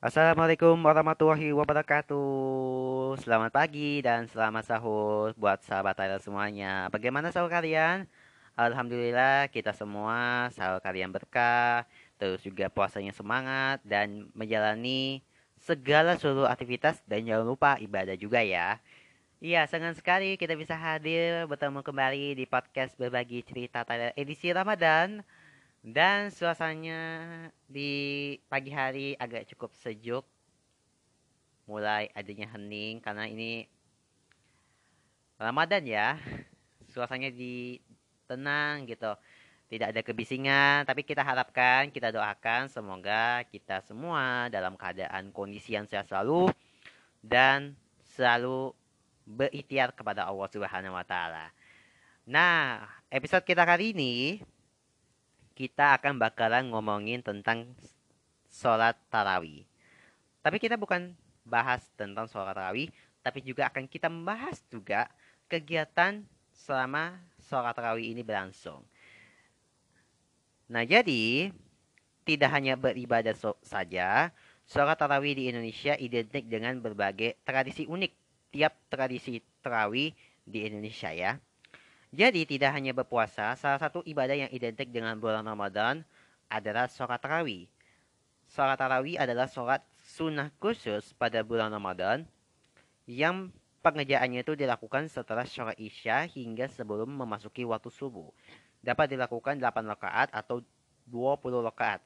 Assalamualaikum warahmatullahi wabarakatuh. Selamat pagi dan selamat sahur buat sahabat Tyler semuanya. Bagaimana sahur kalian? Alhamdulillah kita semua sahur kalian berkah, terus juga puasanya semangat dan menjalani segala seluruh aktivitas dan jangan lupa ibadah juga ya. Iya, senang sekali kita bisa hadir bertemu kembali di podcast berbagi cerita Tyler edisi Ramadan. Dan suasananya di pagi hari agak cukup sejuk. Mulai adanya hening karena ini Ramadan ya. Suasananya di tenang gitu. Tidak ada kebisingan, tapi kita harapkan, kita doakan semoga kita semua dalam keadaan kondisi yang sehat selalu dan selalu berikhtiar kepada Allah Subhanahu wa taala. Nah, episode kita kali ini kita akan bakalan ngomongin tentang sholat tarawih. Tapi kita bukan bahas tentang sholat tarawih, tapi juga akan kita membahas juga kegiatan selama sholat tarawih ini berlangsung. Nah jadi, tidak hanya beribadah so saja, sholat tarawih di Indonesia identik dengan berbagai tradisi unik. Tiap tradisi tarawih di Indonesia ya. Jadi tidak hanya berpuasa, salah satu ibadah yang identik dengan bulan Ramadan adalah sholat tarawih. Sholat tarawih adalah sholat sunnah khusus pada bulan Ramadan yang pengerjaannya itu dilakukan setelah sholat isya hingga sebelum memasuki waktu subuh. Dapat dilakukan 8 rakaat atau 20 rakaat.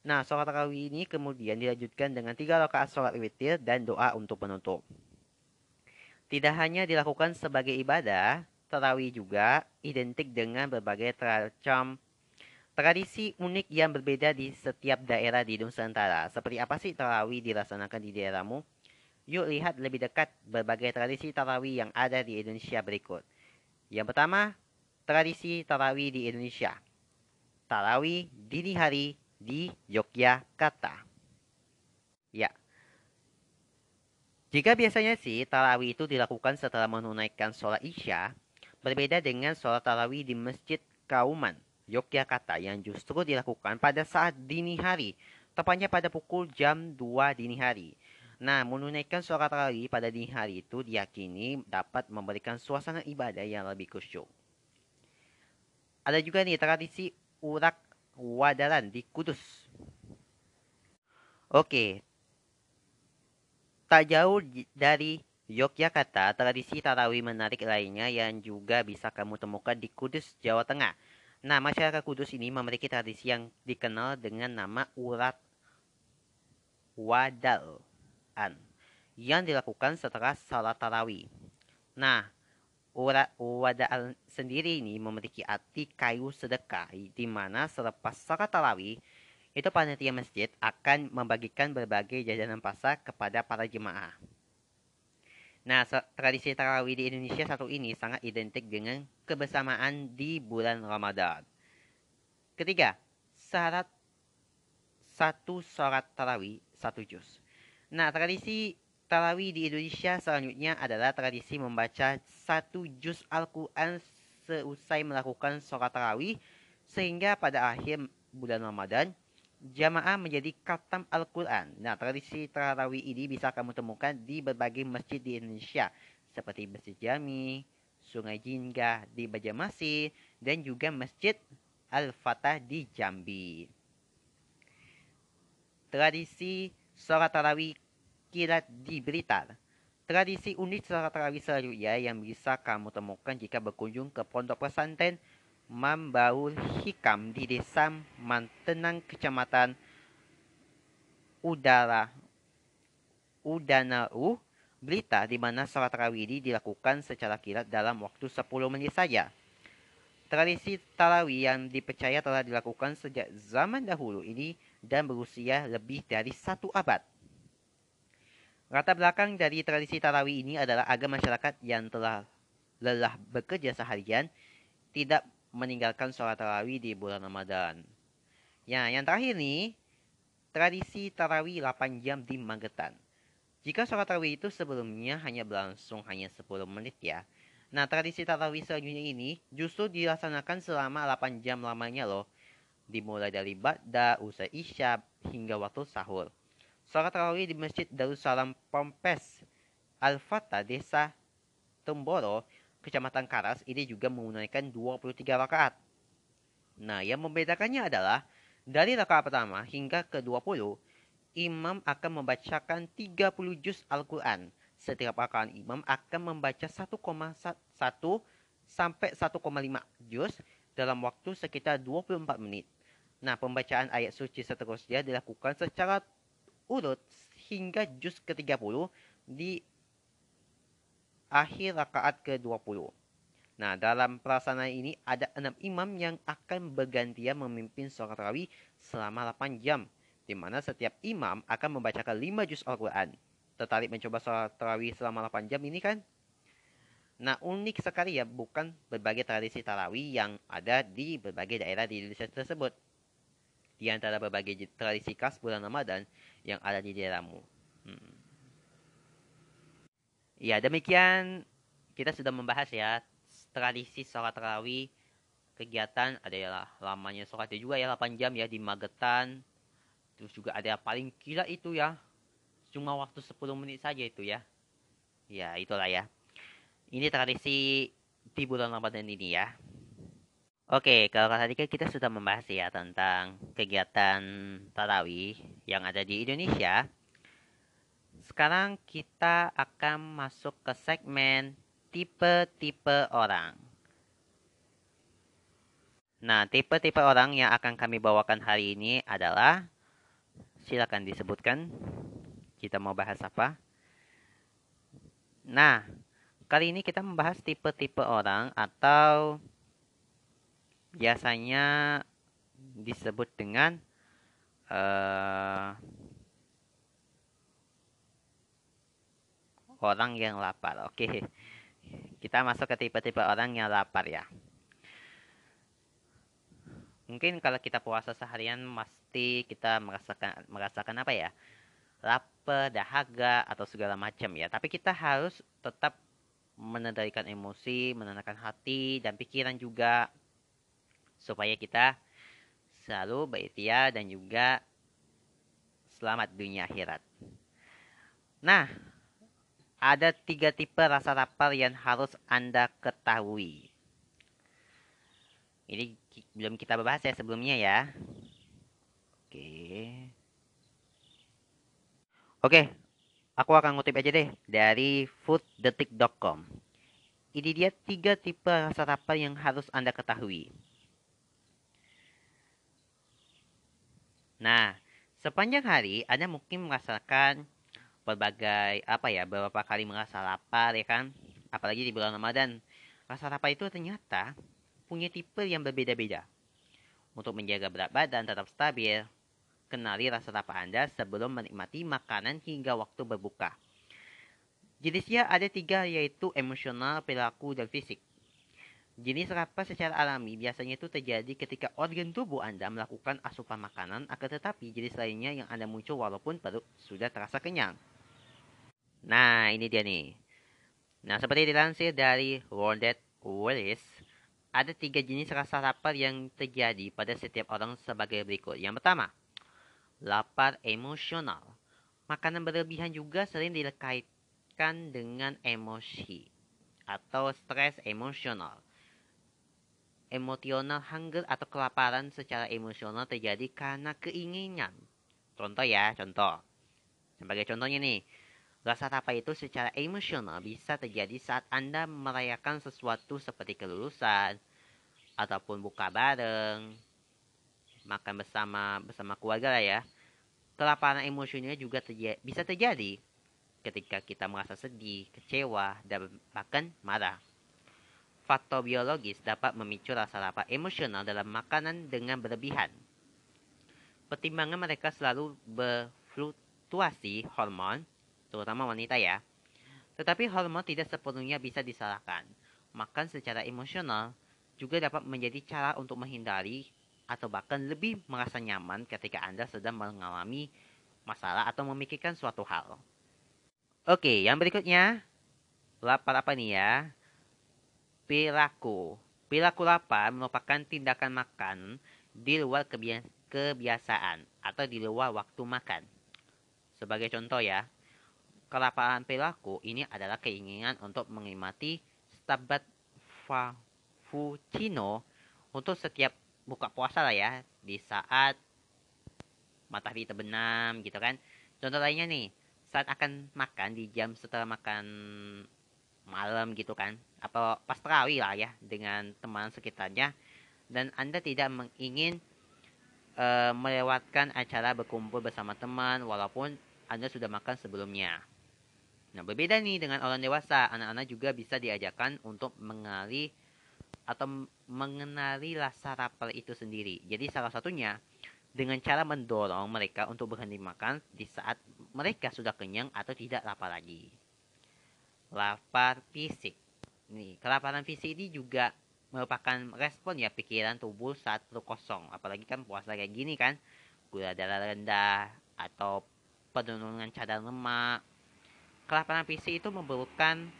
Nah, sholat tarawih ini kemudian dilanjutkan dengan 3 rakaat sholat witir dan doa untuk penutup. Tidak hanya dilakukan sebagai ibadah, Tarawih juga identik dengan berbagai macam tradisi unik yang berbeda di setiap daerah di Nusantara. Seperti apa sih tarawih dilaksanakan di daerahmu? Yuk lihat lebih dekat berbagai tradisi tarawih yang ada di Indonesia berikut. Yang pertama, tradisi tarawih di Indonesia. Tarawih dini hari di Yogyakarta. Ya. Jika biasanya sih tarawih itu dilakukan setelah menunaikan sholat isya, Berbeda dengan sholat tarawih di Masjid Kauman, Yogyakarta yang justru dilakukan pada saat dini hari, tepatnya pada pukul jam 2 dini hari. Nah, menunaikan sholat tarawih pada dini hari itu diyakini dapat memberikan suasana ibadah yang lebih khusyuk. Ada juga nih tradisi urak wadaran di Kudus. Oke, tak jauh dari Yogyakarta, tradisi tarawih menarik lainnya yang juga bisa kamu temukan di Kudus, Jawa Tengah. Nah, masyarakat Kudus ini memiliki tradisi yang dikenal dengan nama urat wadalan yang dilakukan setelah salat tarawih. Nah, urat wadal sendiri ini memiliki arti kayu sedekah di mana selepas salat tarawih itu panitia masjid akan membagikan berbagai jajanan pasar kepada para jemaah. Nah, tradisi tarawih di Indonesia satu ini sangat identik dengan kebersamaan di bulan Ramadan. Ketiga, syarat satu sholat tarawih satu juz. Nah, tradisi tarawih di Indonesia selanjutnya adalah tradisi membaca satu juz Al-Quran seusai melakukan sholat tarawih sehingga pada akhir bulan Ramadan jamaah menjadi katam Al-Quran. Nah, tradisi tarawih ini bisa kamu temukan di berbagai masjid di Indonesia, seperti Masjid Jami, Sungai Jingga di Bajamasi, dan juga Masjid Al-Fatah di Jambi. Tradisi sholat tarawih kilat di Blitar. Tradisi unik sholat tarawih selanjutnya yang bisa kamu temukan jika berkunjung ke pondok pesantren Mambaul Hikam di Desa Mantenang, Kecamatan Udara Udanau, Blitar, di mana sholat tarawih dilakukan secara kilat dalam waktu 10 menit saja. Tradisi tarawih yang dipercaya telah dilakukan sejak zaman dahulu ini dan berusia lebih dari satu abad. Latar belakang dari tradisi tarawih ini adalah agar masyarakat yang telah lelah bekerja seharian tidak meninggalkan sholat tarawih di bulan Ramadan. Ya, yang terakhir nih, tradisi tarawih 8 jam di Magetan. Jika sholat tarawih itu sebelumnya hanya berlangsung hanya 10 menit ya. Nah, tradisi tarawih selanjutnya ini justru dilaksanakan selama 8 jam lamanya loh. Dimulai dari Ba'da, usai isya, hingga waktu sahur. Salat tarawih di Masjid Darussalam Pompes Al-Fatah, Desa Temboro, Kecamatan Karas, ini juga menunaikan 23 rakaat. Nah, yang membedakannya adalah dari rakaat pertama hingga ke-20, imam akan membacakan 30 juz Al-Quran. Setiap rakaat imam akan membaca 1,1 sampai 1,5 juz dalam waktu sekitar 24 menit. Nah, pembacaan ayat suci seterusnya dilakukan secara urut hingga juz ke-30 di akhir rakaat ke-20. Nah, dalam pelaksanaan ini ada enam imam yang akan bergantian memimpin sholat tarawih selama 8 jam, di mana setiap imam akan membacakan 5 juz Al-Quran. Tertarik mencoba sholat tarawih selama 8 jam ini kan? Nah, unik sekali ya, bukan berbagai tradisi tarawih yang ada di berbagai daerah di Indonesia tersebut. Di antara berbagai tradisi khas bulan Ramadan yang ada di daerahmu. Hmm. Ya, demikian kita sudah membahas ya tradisi sholat tarawih kegiatan ada ya lamanya sholatnya juga ya 8 jam ya di Magetan. Terus juga ada paling gila itu ya cuma waktu 10 menit saja itu ya. Ya itulah ya. Ini tradisi di bulan Ramadan ini ya. Oke, kalau tadi kan kita sudah membahas ya tentang kegiatan tarawih yang ada di Indonesia. Sekarang kita akan masuk ke segmen tipe-tipe orang. Nah, tipe-tipe orang yang akan kami bawakan hari ini adalah silakan disebutkan kita mau bahas apa. Nah, kali ini kita membahas tipe-tipe orang atau biasanya disebut dengan uh, orang yang lapar. Oke. Kita masuk ke tipe-tipe orang yang lapar ya. Mungkin kalau kita puasa seharian pasti kita merasakan merasakan apa ya? lapar, dahaga atau segala macam ya. Tapi kita harus tetap mengendalikan emosi, menenangkan hati dan pikiran juga supaya kita selalu berikhtiar dan juga selamat dunia akhirat. Nah, ada tiga tipe rasa lapar yang harus Anda ketahui. Ini belum kita bahas ya sebelumnya ya. Oke. Oke, aku akan ngutip aja deh dari fooddetik.com. Ini dia tiga tipe rasa lapar yang harus Anda ketahui. Nah, sepanjang hari Anda mungkin merasakan berbagai apa ya beberapa kali merasa lapar ya kan? Apalagi di bulan Ramadan. Rasa lapar itu ternyata punya tipe yang berbeda-beda. Untuk menjaga berat badan tetap stabil kenali rasa lapar Anda sebelum menikmati makanan hingga waktu berbuka. Jenisnya ada tiga yaitu emosional perilaku dan fisik. Jenis lapar secara alami biasanya itu terjadi ketika organ tubuh Anda melakukan asupan makanan, akan tetapi jenis lainnya yang Anda muncul walaupun perut sudah terasa kenyang. Nah, ini dia nih. Nah, seperti dilansir dari World Willis, ada tiga jenis rasa lapar yang terjadi pada setiap orang sebagai berikut. Yang pertama, lapar emosional. Makanan berlebihan juga sering dikaitkan dengan emosi atau stres emosional. Emotional hunger atau kelaparan secara emosional terjadi karena keinginan. Contoh ya, contoh. Sebagai contohnya nih, Rasa lapar itu secara emosional bisa terjadi saat Anda merayakan sesuatu seperti kelulusan, ataupun buka bareng, makan bersama bersama keluarga lah ya. Kelaparan emosional juga terjadi, bisa terjadi ketika kita merasa sedih, kecewa, dan bahkan marah. Faktor biologis dapat memicu rasa lapar emosional dalam makanan dengan berlebihan. Pertimbangan mereka selalu berfluktuasi hormon terutama wanita ya. Tetapi hormon tidak sepenuhnya bisa disalahkan. Makan secara emosional juga dapat menjadi cara untuk menghindari atau bahkan lebih merasa nyaman ketika Anda sedang mengalami masalah atau memikirkan suatu hal. Oke, yang berikutnya. Lapar apa nih ya? Perilaku. Perilaku lapar merupakan tindakan makan di luar kebiasaan atau di luar waktu makan Sebagai contoh ya, kelapaan perilaku ini adalah keinginan untuk menikmati Starbucks Frappuccino untuk setiap buka puasa lah ya di saat matahari terbenam gitu kan. Contoh lainnya nih, saat akan makan di jam setelah makan malam gitu kan atau pas terawih lah ya dengan teman sekitarnya dan Anda tidak ingin uh, melewatkan acara berkumpul bersama teman walaupun Anda sudah makan sebelumnya. Nah, berbeda nih dengan orang dewasa, anak-anak juga bisa diajarkan untuk mengenali atau mengenali rasa lapar itu sendiri. Jadi salah satunya dengan cara mendorong mereka untuk berhenti makan di saat mereka sudah kenyang atau tidak lapar lagi. Lapar fisik. Nih, kelaparan fisik ini juga merupakan respon ya pikiran tubuh saat perut kosong. Apalagi kan puasa kayak gini kan, gula darah rendah atau penurunan cadar lemak. Kelaparan fisik itu memerlukan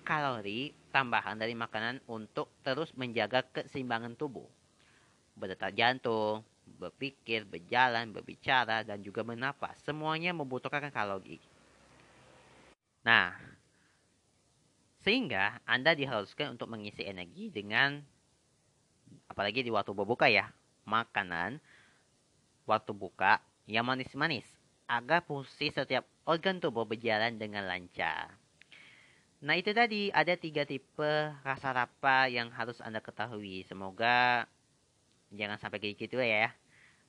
kalori tambahan dari makanan untuk terus menjaga keseimbangan tubuh. Berdetak jantung, berpikir, berjalan, berbicara, dan juga menapas. Semuanya membutuhkan kalori. Nah, sehingga Anda diharuskan untuk mengisi energi dengan apalagi di waktu berbuka ya, makanan waktu buka yang manis-manis agar fungsi setiap organ tubuh berjalan dengan lancar. Nah itu tadi ada tiga tipe rasa lapar yang harus Anda ketahui. Semoga jangan sampai kayak gitu ya.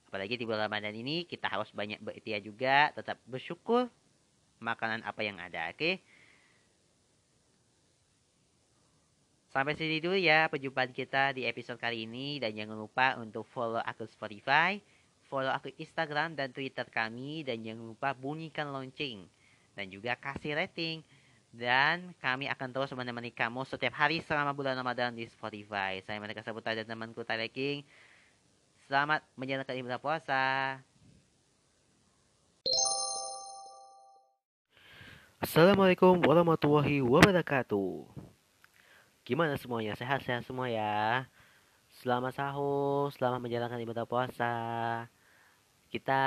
Apalagi di bulan Ramadan ini kita harus banyak berikhtiar juga, tetap bersyukur makanan apa yang ada, oke? Okay? Sampai sini dulu ya perjumpaan kita di episode kali ini dan jangan lupa untuk follow akun Spotify, follow akun Instagram dan Twitter kami dan jangan lupa bunyikan lonceng dan juga kasih rating dan kami akan terus menemani kamu setiap hari selama bulan Ramadan di Spotify. Saya Mereka Sabuta dan temanku Tyler King. Selamat menjalankan ibadah puasa. Assalamualaikum warahmatullahi wabarakatuh. Gimana semuanya? Sehat-sehat semua ya? Selamat sahur, selamat menjalankan ibadah puasa. Kita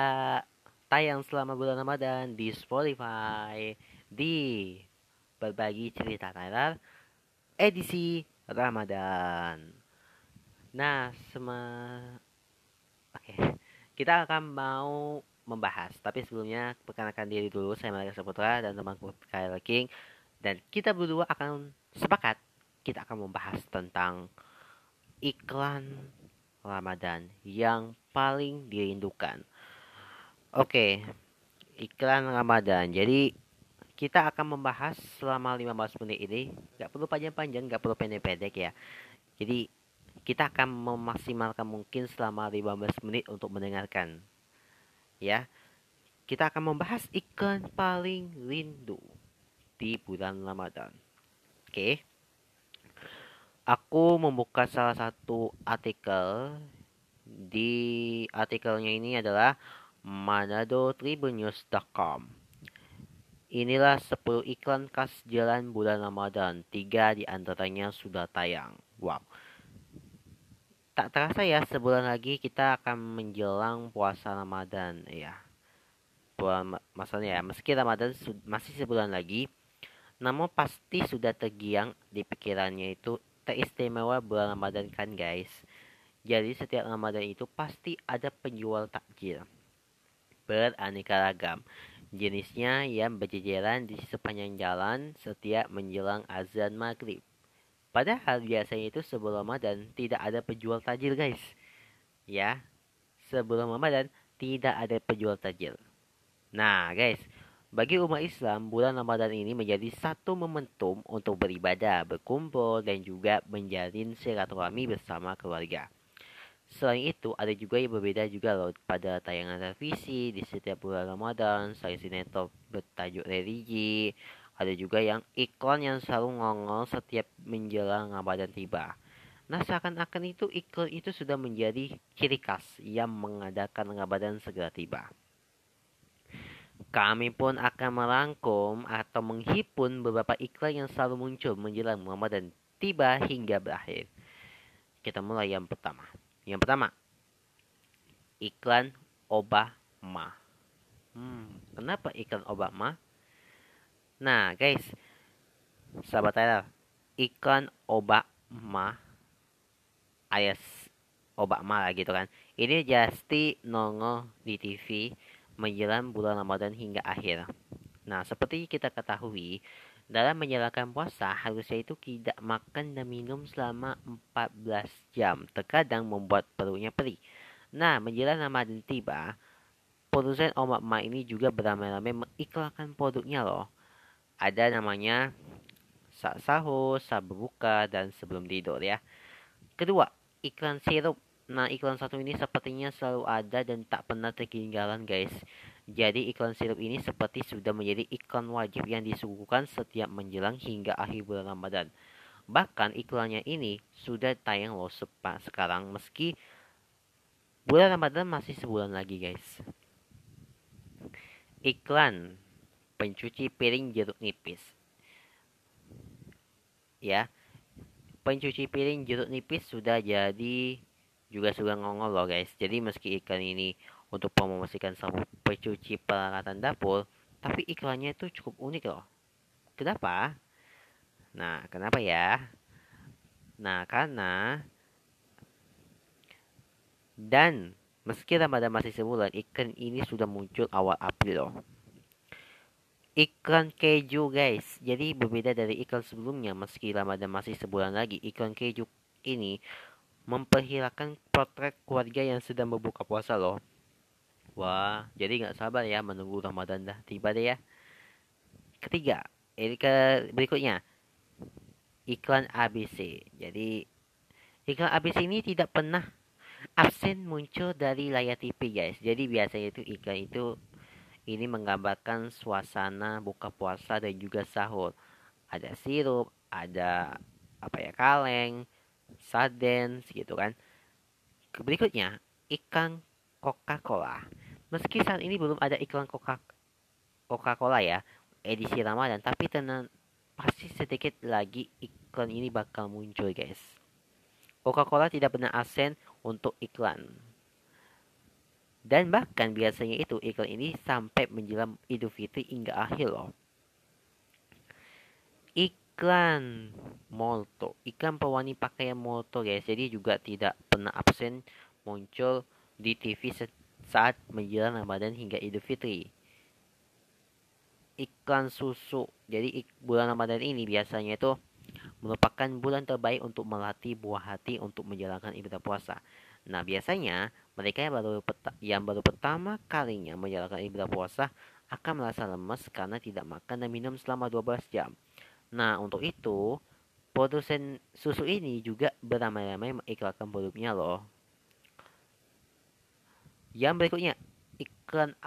tayang selama bulan Ramadan di Spotify di berbagi cerita Tyler edisi Ramadan. Nah, sema Oke. Kita akan mau membahas, tapi sebelumnya perkenalkan diri dulu. Saya Malika Saputra dan temanku Kyle King dan kita berdua akan sepakat kita akan membahas tentang iklan Ramadan yang paling dirindukan. Oke, iklan Ramadan. Jadi kita akan membahas selama 15 menit ini. Gak perlu panjang-panjang, gak perlu pendek-pendek ya. Jadi kita akan memaksimalkan mungkin selama 15 menit untuk mendengarkan. Ya. Kita akan membahas iklan paling rindu di bulan Ramadan. Oke aku membuka salah satu artikel di artikelnya ini adalah manadotribunnews.com Inilah 10 iklan khas jalan bulan Ramadan. Tiga di antaranya sudah tayang. Wow. Tak terasa ya, sebulan lagi kita akan menjelang puasa Ramadan. Ya. Bulan, maksudnya ya, meski Ramadan masih sebulan lagi, namun pasti sudah tergiang di pikirannya itu teristimewa bulan Ramadan kan guys. Jadi setiap Ramadan itu pasti ada penjual takjil. Beraneka ragam. Jenisnya yang berjejeran di sepanjang jalan setiap menjelang azan maghrib. Padahal biasanya itu sebelum Ramadan tidak ada penjual takjil guys. Ya, sebelum Ramadan tidak ada penjual takjil. Nah guys, bagi umat Islam, bulan Ramadan ini menjadi satu momentum untuk beribadah, berkumpul, dan juga menjalin silaturahmi bersama keluarga. Selain itu, ada juga yang berbeda juga loh pada tayangan televisi di setiap bulan Ramadan, selain sinetron bertajuk religi, ada juga yang iklan yang selalu ngongol setiap menjelang Ramadan tiba. Nah, seakan-akan itu iklan itu sudah menjadi ciri khas yang mengadakan Ramadan segera tiba. Kami pun akan merangkum atau menghimpun beberapa iklan yang selalu muncul menjelang Ramadan tiba hingga berakhir. Kita mulai yang pertama. Yang pertama, iklan Obama. Hmm, Kenapa iklan obat mah? Nah, guys, sahabat Tyler, iklan alias obat mah lah gitu kan. Ini pasti nongol di TV menjelang bulan Ramadan hingga akhir. Nah, seperti kita ketahui, dalam menjalankan puasa harusnya itu tidak makan dan minum selama 14 jam. Terkadang membuat perutnya perih. Nah, menjelang Ramadan tiba, produsen omak Ma ini juga beramai-ramai mengiklankan produknya loh. Ada namanya saat sahur, saat berbuka, dan sebelum tidur ya. Kedua, iklan sirup. Nah, iklan satu ini sepertinya selalu ada dan tak pernah terketinggalan guys. Jadi iklan sirup ini seperti sudah menjadi iklan wajib yang disuguhkan setiap menjelang hingga akhir bulan Ramadan. Bahkan iklannya ini sudah tayang loh sekarang meski bulan Ramadan masih sebulan lagi guys. Iklan pencuci piring jeruk nipis. Ya, pencuci piring jeruk nipis sudah jadi juga sudah ngongol loh guys. Jadi meski iklan ini untuk mempromosikan sabun pencuci peralatan dapur, tapi iklannya itu cukup unik loh. Kenapa? Nah, kenapa ya? Nah, karena dan meski Ramadan masih sebulan, iklan ini sudah muncul awal April loh. Iklan keju guys, jadi berbeda dari iklan sebelumnya meski Ramadan masih sebulan lagi, iklan keju ini memperkirakan potret keluarga yang sedang berbuka puasa loh. Wah, jadi nggak sabar ya menunggu Ramadan dah tiba deh ya. Ketiga, ini ke berikutnya. Iklan ABC. Jadi iklan ABC ini tidak pernah absen muncul dari layar TV guys. Jadi biasanya itu iklan itu ini menggambarkan suasana buka puasa dan juga sahur. Ada sirup, ada apa ya kaleng, sarden gitu kan. Berikutnya, ikan Coca-Cola. Meski saat ini belum ada iklan Coca Coca-Cola ya, edisi Ramadan, tapi tenang pasti sedikit lagi iklan ini bakal muncul guys. Coca-Cola tidak pernah absen untuk iklan. Dan bahkan biasanya itu iklan ini sampai menjelang Idul Fitri hingga akhir loh. Iklan Molto, iklan pewangi pakaian Molto guys, jadi juga tidak pernah absen muncul di TV saat menjelang Ramadan hingga Idul Fitri. Iklan susu. Jadi bulan Ramadan ini biasanya itu merupakan bulan terbaik untuk melatih buah hati untuk menjalankan ibadah puasa. Nah, biasanya mereka yang baru yang baru pertama kalinya menjalankan ibadah puasa akan merasa lemas karena tidak makan dan minum selama 12 jam. Nah, untuk itu, produsen susu ini juga beramai-ramai mengiklankan produknya loh. Yang berikutnya iklan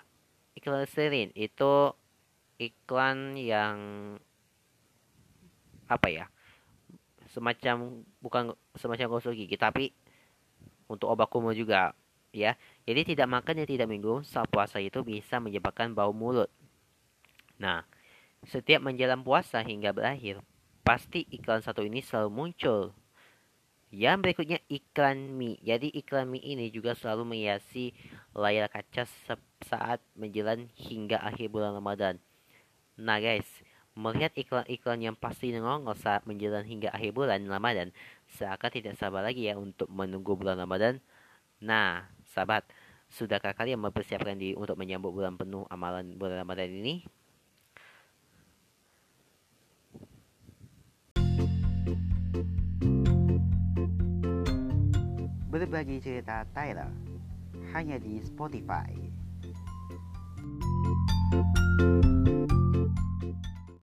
iklan serin. Itu iklan yang apa ya semacam bukan semacam gosok gigi tapi untuk obat kumur juga ya. Jadi tidak makan dan tidak minum saat puasa itu bisa menyebabkan bau mulut. Nah setiap menjelang puasa hingga berakhir pasti iklan satu ini selalu muncul yang berikutnya iklan mie. Jadi iklan mie ini juga selalu menghiasi layar kaca saat menjelang hingga akhir bulan Ramadan. Nah guys, melihat iklan-iklan yang pasti nongol saat menjelang hingga akhir bulan Ramadan, seakan tidak sabar lagi ya untuk menunggu bulan Ramadan. Nah, sahabat, sudahkah kalian mempersiapkan diri untuk menyambut bulan penuh amalan bulan Ramadan ini? Berbagi cerita Tyler hanya di Spotify. thank you